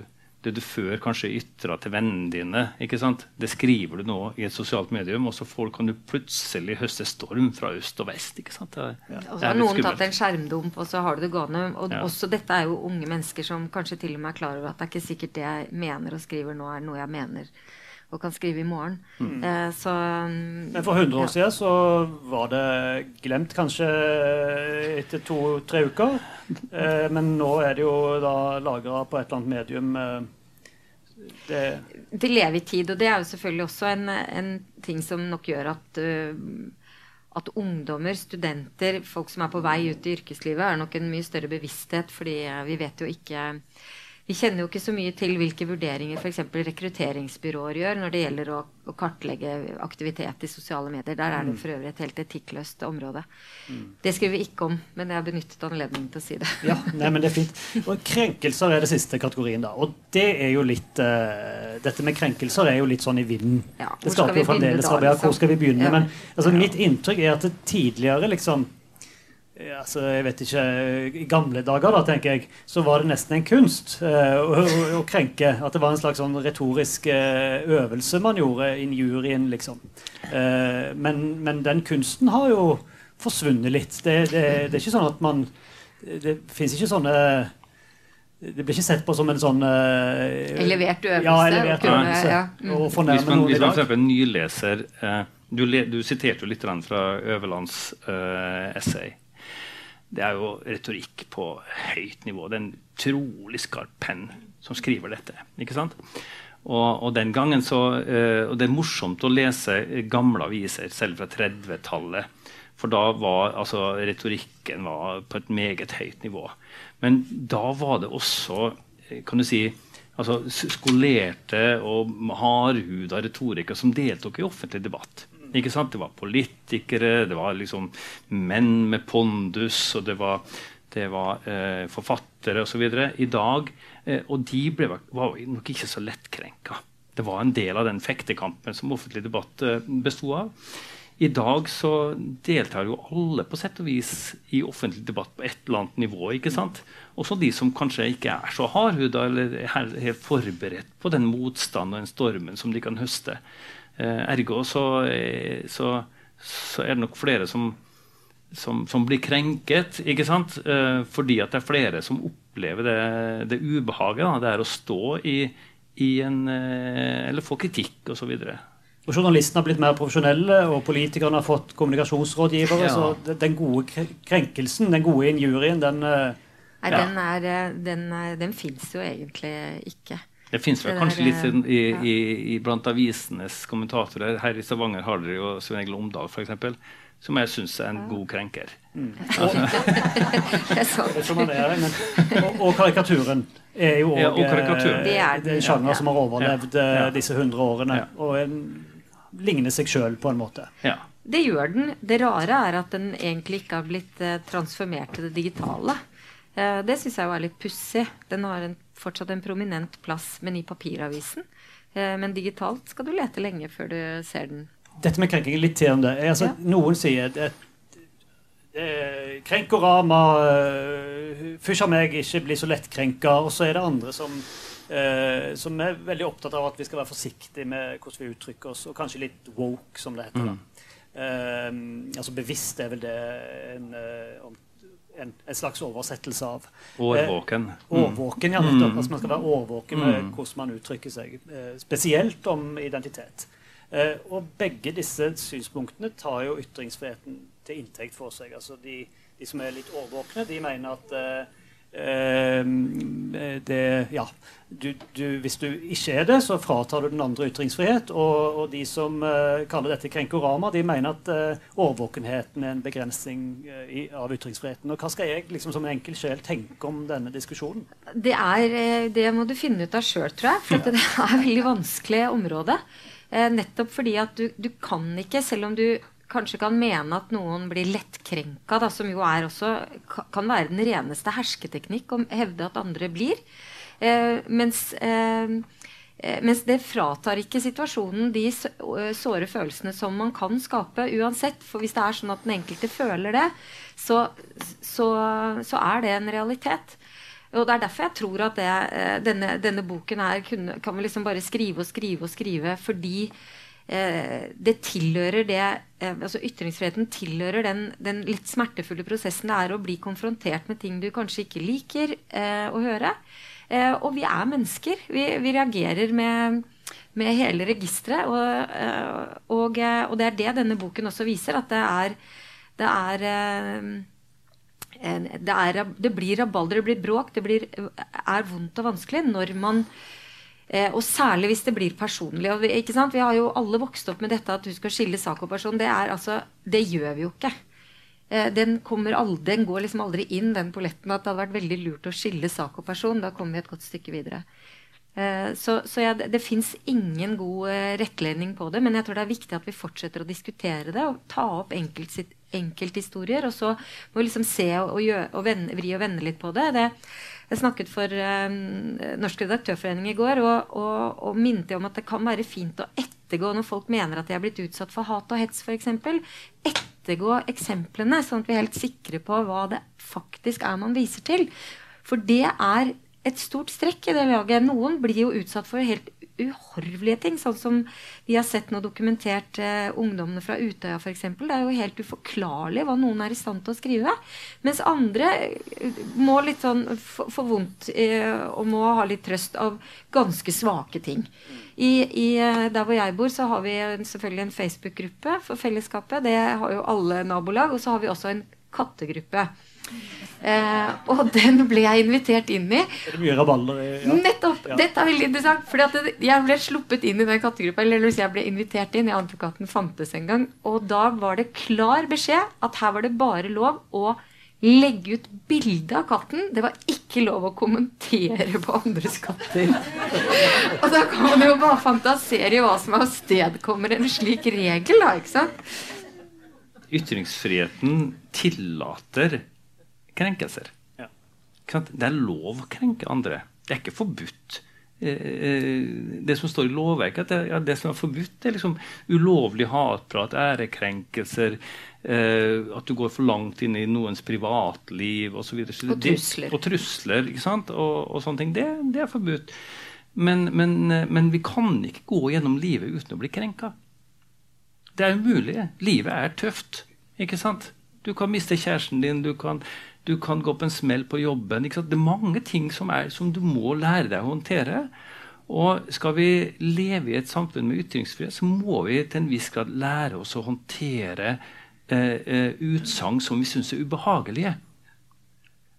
det du før kanskje ytra til vennene dine, ikke sant? det skriver du nå i et sosialt medium, og så får, kan du plutselig høste storm fra øst og vest. ikke sant? Det, ja. Og så har noen tatt en skjermdump, og så har du det gående. Og ja. også dette er jo unge mennesker som kanskje til og med er klar over at det er ikke sikkert det jeg mener og skriver nå, er noe jeg mener og kan skrive i morgen. Mm. Eh, så, Men for 100 år ja. siden så var det glemt kanskje etter to-tre uker. Eh, men nå er det jo da lagra på et eller annet medium. Eh, det, det lever i tid, og det er jo selvfølgelig også en, en ting som nok gjør at uh, at ungdommer, studenter, folk som er på vei ut i yrkeslivet, er nok en mye større bevissthet, fordi vi vet jo ikke vi kjenner jo ikke så mye til hvilke vurderinger f.eks. rekrutteringsbyråer gjør når det gjelder å, å, kartlegge aktivitet i sosiale medier. Der er det mm. for øvrig et helt etikkløst område. Mm. Det skriver vi ikke om, men jeg har benyttet anledningen til å si det. ja, nei, men det er fint. Og Krenkelser er det siste kategorien. da, og det er jo litt uh, Dette med krenkelser er jo litt sånn i vinden. Ja, det skaper jo fremdeles liksom? Hvor skal vi begynne? Ja. Men altså, mitt inntrykk er at det tidligere liksom altså, jeg vet ikke, I gamle dager da, tenker jeg, så var det nesten en kunst uh, å, å, krenke. At det var en slags sånn retorisk uh, øvelse man gjorde i juryen. liksom. Uh, men, men, den kunsten har jo forsvunnet litt. Det, det, det er ikke sånn at man Det fins ikke sånne det blir ikke sett på som en sånn uh, Elevert øvelse. Ja, elevert øvelse. Ja, ja. Mm. Hvis man, hvis man f.eks. nyleser uh, du, le, du, siterte jo litt fra Øverlands uh, essay det er jo retorikk på høyt nivå. Det er en trolig skarp penn som skriver dette. ikke sant? Og, og, den gangen så, uh, og det er morsomt å lese gamle aviser, selv fra 30-tallet. For da var altså, retorikken var på et meget høyt nivå. Men da var det også kan du si, altså, skolerte og hardhuda retorikere som deltok i offentlig debatt. Ikke sant? Det var politikere, det var liksom menn med pondus, og det var, det var eh, forfattere osv. I dag eh, Og de ble, var nok ikke så lettkrenka. Det var en del av den fektekampen som offentlig debatt eh, besto av. I dag så deltar jo alle på sett og vis i offentlig debatt på et eller annet nivå. ikke sant? Også de som kanskje ikke er så hardhuda eller er helt forberedt på den motstanden og den stormen som de kan høste. Eh, ergo så, eh, så, så, er det nok flere som, som, som blir krenket, ikke sant? Eh, fordi at det er flere som opplever det, det ubehaget. Da. Det er å stå i, i en Eller få kritikk osv. Og Journalistene har blitt mer profesjonelle, og politikerne har fått kommunikasjonsrådgivere. Ja. Så den gode krenkelsen, den gode injurien, den Nei, ja. den, er, den, den fins jo egentlig ikke. Det fins vel kanskje litt sånn i, i, i, blant avisenes kommentatorer. Her i Stavanger har dere jo Svein Egil Omdal, f.eks., som jeg syns er en god krenker. Mm. Altså. og, og, karikaturen er jo òg ja, eh, en sjanger som har overlevd ja. Eh, disse hundre årene. Og en, ligner seg sjøl på en måte. Ja. Det gjør den. Det rare er at den egentlig ikke har blitt eh, transformert til det digitale. Eh, det syns jeg jo er litt pussig. Den har en, fortsatt en prominent plass, men i papiravisen. Eh, men digitalt skal du lete lenge før du ser den. Dette med krenking, litt til om det. Altså, ja. Noen sier det, det, Krenkorama Fysj av meg, ikke bli så lettkrenka. Og så er det andre som Uh, som er veldig opptatt av at vi skal være forsiktige med hvordan vi uttrykker oss, og kanskje litt woke, som det heter. Mm. Uh, altså bevisst er vel det en, uh, en, en slags oversettelse av. Årvåken. årvåken, ja. Nettopp. Mm. Altså man skal være årvåken med mm. hvordan man uttrykker seg. spesielt om identitet. og begge disse synspunktene tar jo ytringsfriheten til inntekt for seg. Altså de, de som er litt årvåkne, de mener at det, ja, du, du, hvis du ikke er det, så fratar du den andre ytringsfrihet. Og, og de som uh, kaller dette krenkorama, de mener at uh, årvåkenheten er en begrensning uh, i, av ytringsfriheten. Og Hva skal jeg liksom, som enkel sjel tenke om denne diskusjonen? Det, er, det må du finne ut av sjøl, tror jeg. For det er et veldig vanskelig område. nettopp fordi at du, du kan ikke, selv om du kanskje kan mene at noen blir lettkrenka, da, som jo er også, kan være den reneste hersketeknikk å hevde at andre blir. Eh, mens, eh, eh, mens det fratar ikke situasjonen de eh, såre følelsene som man kan skape uansett. For hvis det er sånn at den enkelte føler det, så, så, så er det en realitet. Og Det er derfor jeg tror at det, eh, denne, denne, boken her kunne, kan vi liksom bare skrive og skrive og skrive fordi det tilhører det eh, altså Ytringsfriheten tilhører den, den, litt smertefulle prosessen det er å bli konfrontert med ting du kanskje ikke liker eh, å høre. Eh, og vi er mennesker. Vi, vi reagerer med, med hele registeret. Og, eh, og, eh, og, det er det denne boken også viser. At det er, det er det, er, det blir rabalder, det blir bråk, det blir, er vondt og vanskelig når man Eh, og særlig hvis det blir personlig. Og vi, vi, har jo alle vokst opp med dette at du skal skille sak og person. Det, er, altså, det gjør vi jo ikke. Eh, den, aldri, den, går liksom aldri inn, den polletten. At det hadde vært veldig lurt å skille sak og person. Da kommer vi et godt stykke videre. Eh, så, så ja, det, det fins ingen god eh, rettledning på det. Men jeg tror det er viktig at vi fortsetter å diskutere det og ta opp enkelt enkelthistorier. Og så må vi liksom se og, og, gjøre, og vende, vri og vende litt på det. det jeg snakket for eh, Norsk redaktørforening i går og, og, og minte om at det kan være fint å ettergå når folk mener at de er blitt utsatt for hat og hets, f.eks. Ettergå eksemplene, sånn at vi er helt sikre på hva det faktisk er man viser til. For det er et stort strekk i det laget. Noen blir jo utsatt for helt uhorvelige ting. Sånn som vi har sett nå dokumentert eh, ungdommene fra Utøya f.eks. Det er jo helt uforklarlig hva noen er i stand til å skrive. Mens andre eh, må litt sånn få vondt eh, og må ha litt trøst av ganske svake ting. I, i, eh, der hvor jeg bor, så har vi selvfølgelig en Facebook-gruppe for fellesskapet. Det har jo alle nabolag. Og så har vi også en kattegruppe. Eh, og den ble jeg invitert inn i. Er det mye rabalder? Ja. Nettopp! Ja. Dette er veldig interessant. fordi jeg ble sluppet inn i den kattegruppa. Eller hvis jeg ble invitert inn. Jeg ante ikke at den fantes engang. Og da var det klar beskjed at her var det bare lov å legge ut bilde av katten. Det var ikke lov å kommentere på andres katter. og da kan man jo bare fantasere i hva som avstedkommer en slik regel, da. ikke sant? Ytringsfriheten tillater krenkelser. Ja. Det er lov å krenke andre. Det er ikke forbudt. Eh, eh, det som står i lovverket, at det, ja, det som er forbudt, det er liksom ulovlig hatprat, ærekrenkelser, eh, at du går for langt inn i noens privatliv osv. Og, og trusler. Og trusler, ikke sant? Og, og sånne ting. Det, det er forbudt. Men, men, men, vi kan ikke gå gjennom livet uten å bli krenka. Det er umulig. Livet er tøft. ikke sant? Du kan miste kjæresten din, du kan du kan gå på en smell på jobben. Det er mange ting som, er, som, du må lære deg å håndtere. Og skal vi leve i et samfunn med ytringsfrihet, så må vi til en viss grad lære oss å håndtere eh, eh, utsagn som vi syns er ubehagelige.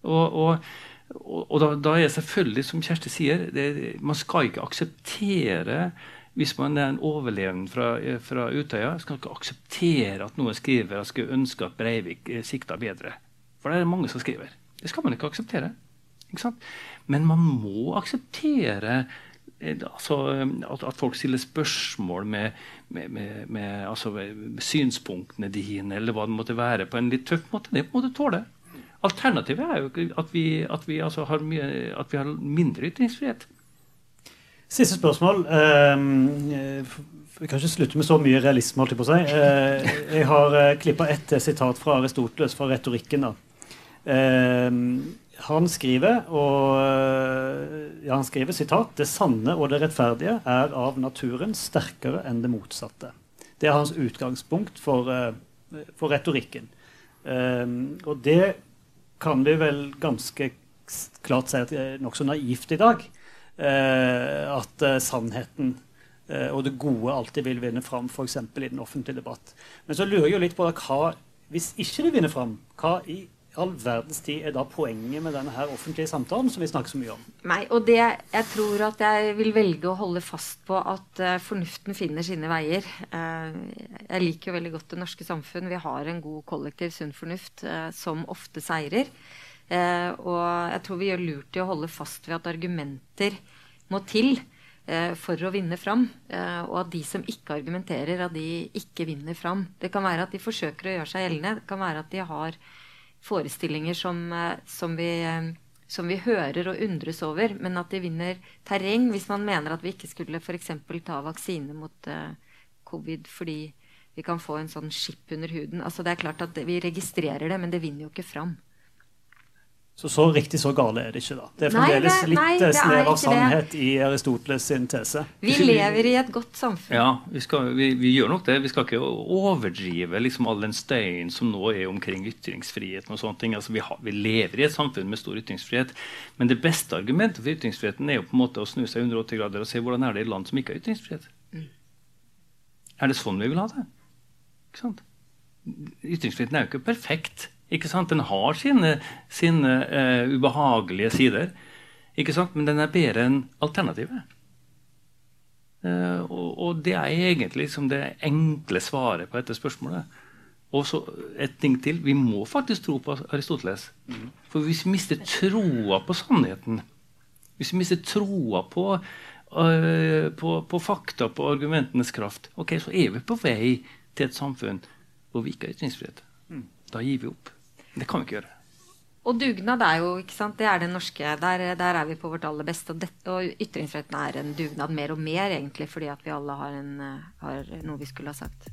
Og, og, og, da, da, er selvfølgelig, som Kjersti sier, det, man skal ikke akseptere hvis man er en overlevende fra, fra Utøya, skal ikke akseptere at noen skriver at skulle ønske at Breivik eh, sikta bedre. For det er mange som skriver. Det skal man ikke akseptere. Ikke Men man må akseptere eh, altså, at, at, folk stiller spørsmål med, med, med, med altså, synspunktene dine, eller hva det måtte være, på en litt tøff måte. Det må du tåle. Alternativet er jo at vi, at vi, altså har, mye, at vi har mindre ytringsfrihet. Siste spørsmål. Uh, vi kan ikke slutte med så mye realisme. holdt på å jeg har klippa ett sitat fra Aristoteles, fra retorikken. da. Uh, han skriver, og, ja, han skriver sitat, 'Det sanne og det rettferdige er av naturen sterkere enn det motsatte'. Det er hans utgangspunkt for, for retorikken. og det kan vi vel ganske klart si at det er nokså naivt i dag. Eh, at eh, sannheten eh, og det gode alltid vil vinne fram, f.eks. i den offentlige debatt. Men så lurer jeg jo litt på hva, hvis ikke det vinner fram, hva i all verdens tid er da poenget med denne her offentlige samtalen som vi snakker så mye om? Nei, og det, Jeg tror at jeg vil velge å holde fast på at uh, fornuften finner sine veier. Uh, jeg liker jo veldig godt det norske samfunn. Vi har en god kollektiv sunn fornuft uh, som ofte seirer. Og jeg tror vi gjør lurt i å holde fast ved at argumenter må til for å vinne fram. Og at de som ikke argumenterer, at de ikke vinner fram. Det kan være at de forsøker å gjøre seg gjeldende. Det kan være at de har forestillinger som, som, vi, som vi hører og undres over, men at de vinner terreng hvis man mener at vi ikke skulle f.eks. ta vaksine mot covid fordi vi kan få en sånn skip under huden. Altså det er klart at Vi registrerer det, men det vinner jo ikke fram. Så så riktig så gale er det ikke, da. Det er fremdeles nei, litt snev av sannhet det. i Aristoteles sin tese. Vi lever i et godt samfunn. Ja, vi, skal, vi, vi gjør nok det. Vi skal ikke overdrive liksom all den støyen som nå er omkring ytringsfriheten. og sånne ting. Altså, vi, har, vi, lever i et samfunn med stor ytringsfrihet. Men det beste argumentet for ytringsfriheten er jo på en måte å snu seg 180 grader og se hvordan er det i land som ikke har ytringsfrihet. Mm. Er det sånn vi vil ha det? Ikke sant? Ytringsfriheten er jo ikke perfekt. Ikke sant? Den har sine, sine uh, ubehagelige sider, ikke sant? men den er bedre enn alternativet. Uh, og, og, det er egentlig liksom det enkle svaret på dette spørsmålet. Og så et ting til. Vi må faktisk tro på Aristoteles. Mm. For hvis vi mister troa på sannheten, hvis vi mister troa på, uh, på, på, fakta, på argumentenes kraft, ok, så er vi på vei til et samfunn hvor vi ikke har ytringsfrihet. Mm. Da gir vi opp. Det kan vi ikke gjøre. Og dugnad er jo ikke sant, det er det norske. Der, der er vi på vårt aller beste. Og, det, og ytringsretten er en dugnad mer og mer, egentlig, fordi at vi alle har, en, har noe vi skulle ha sagt.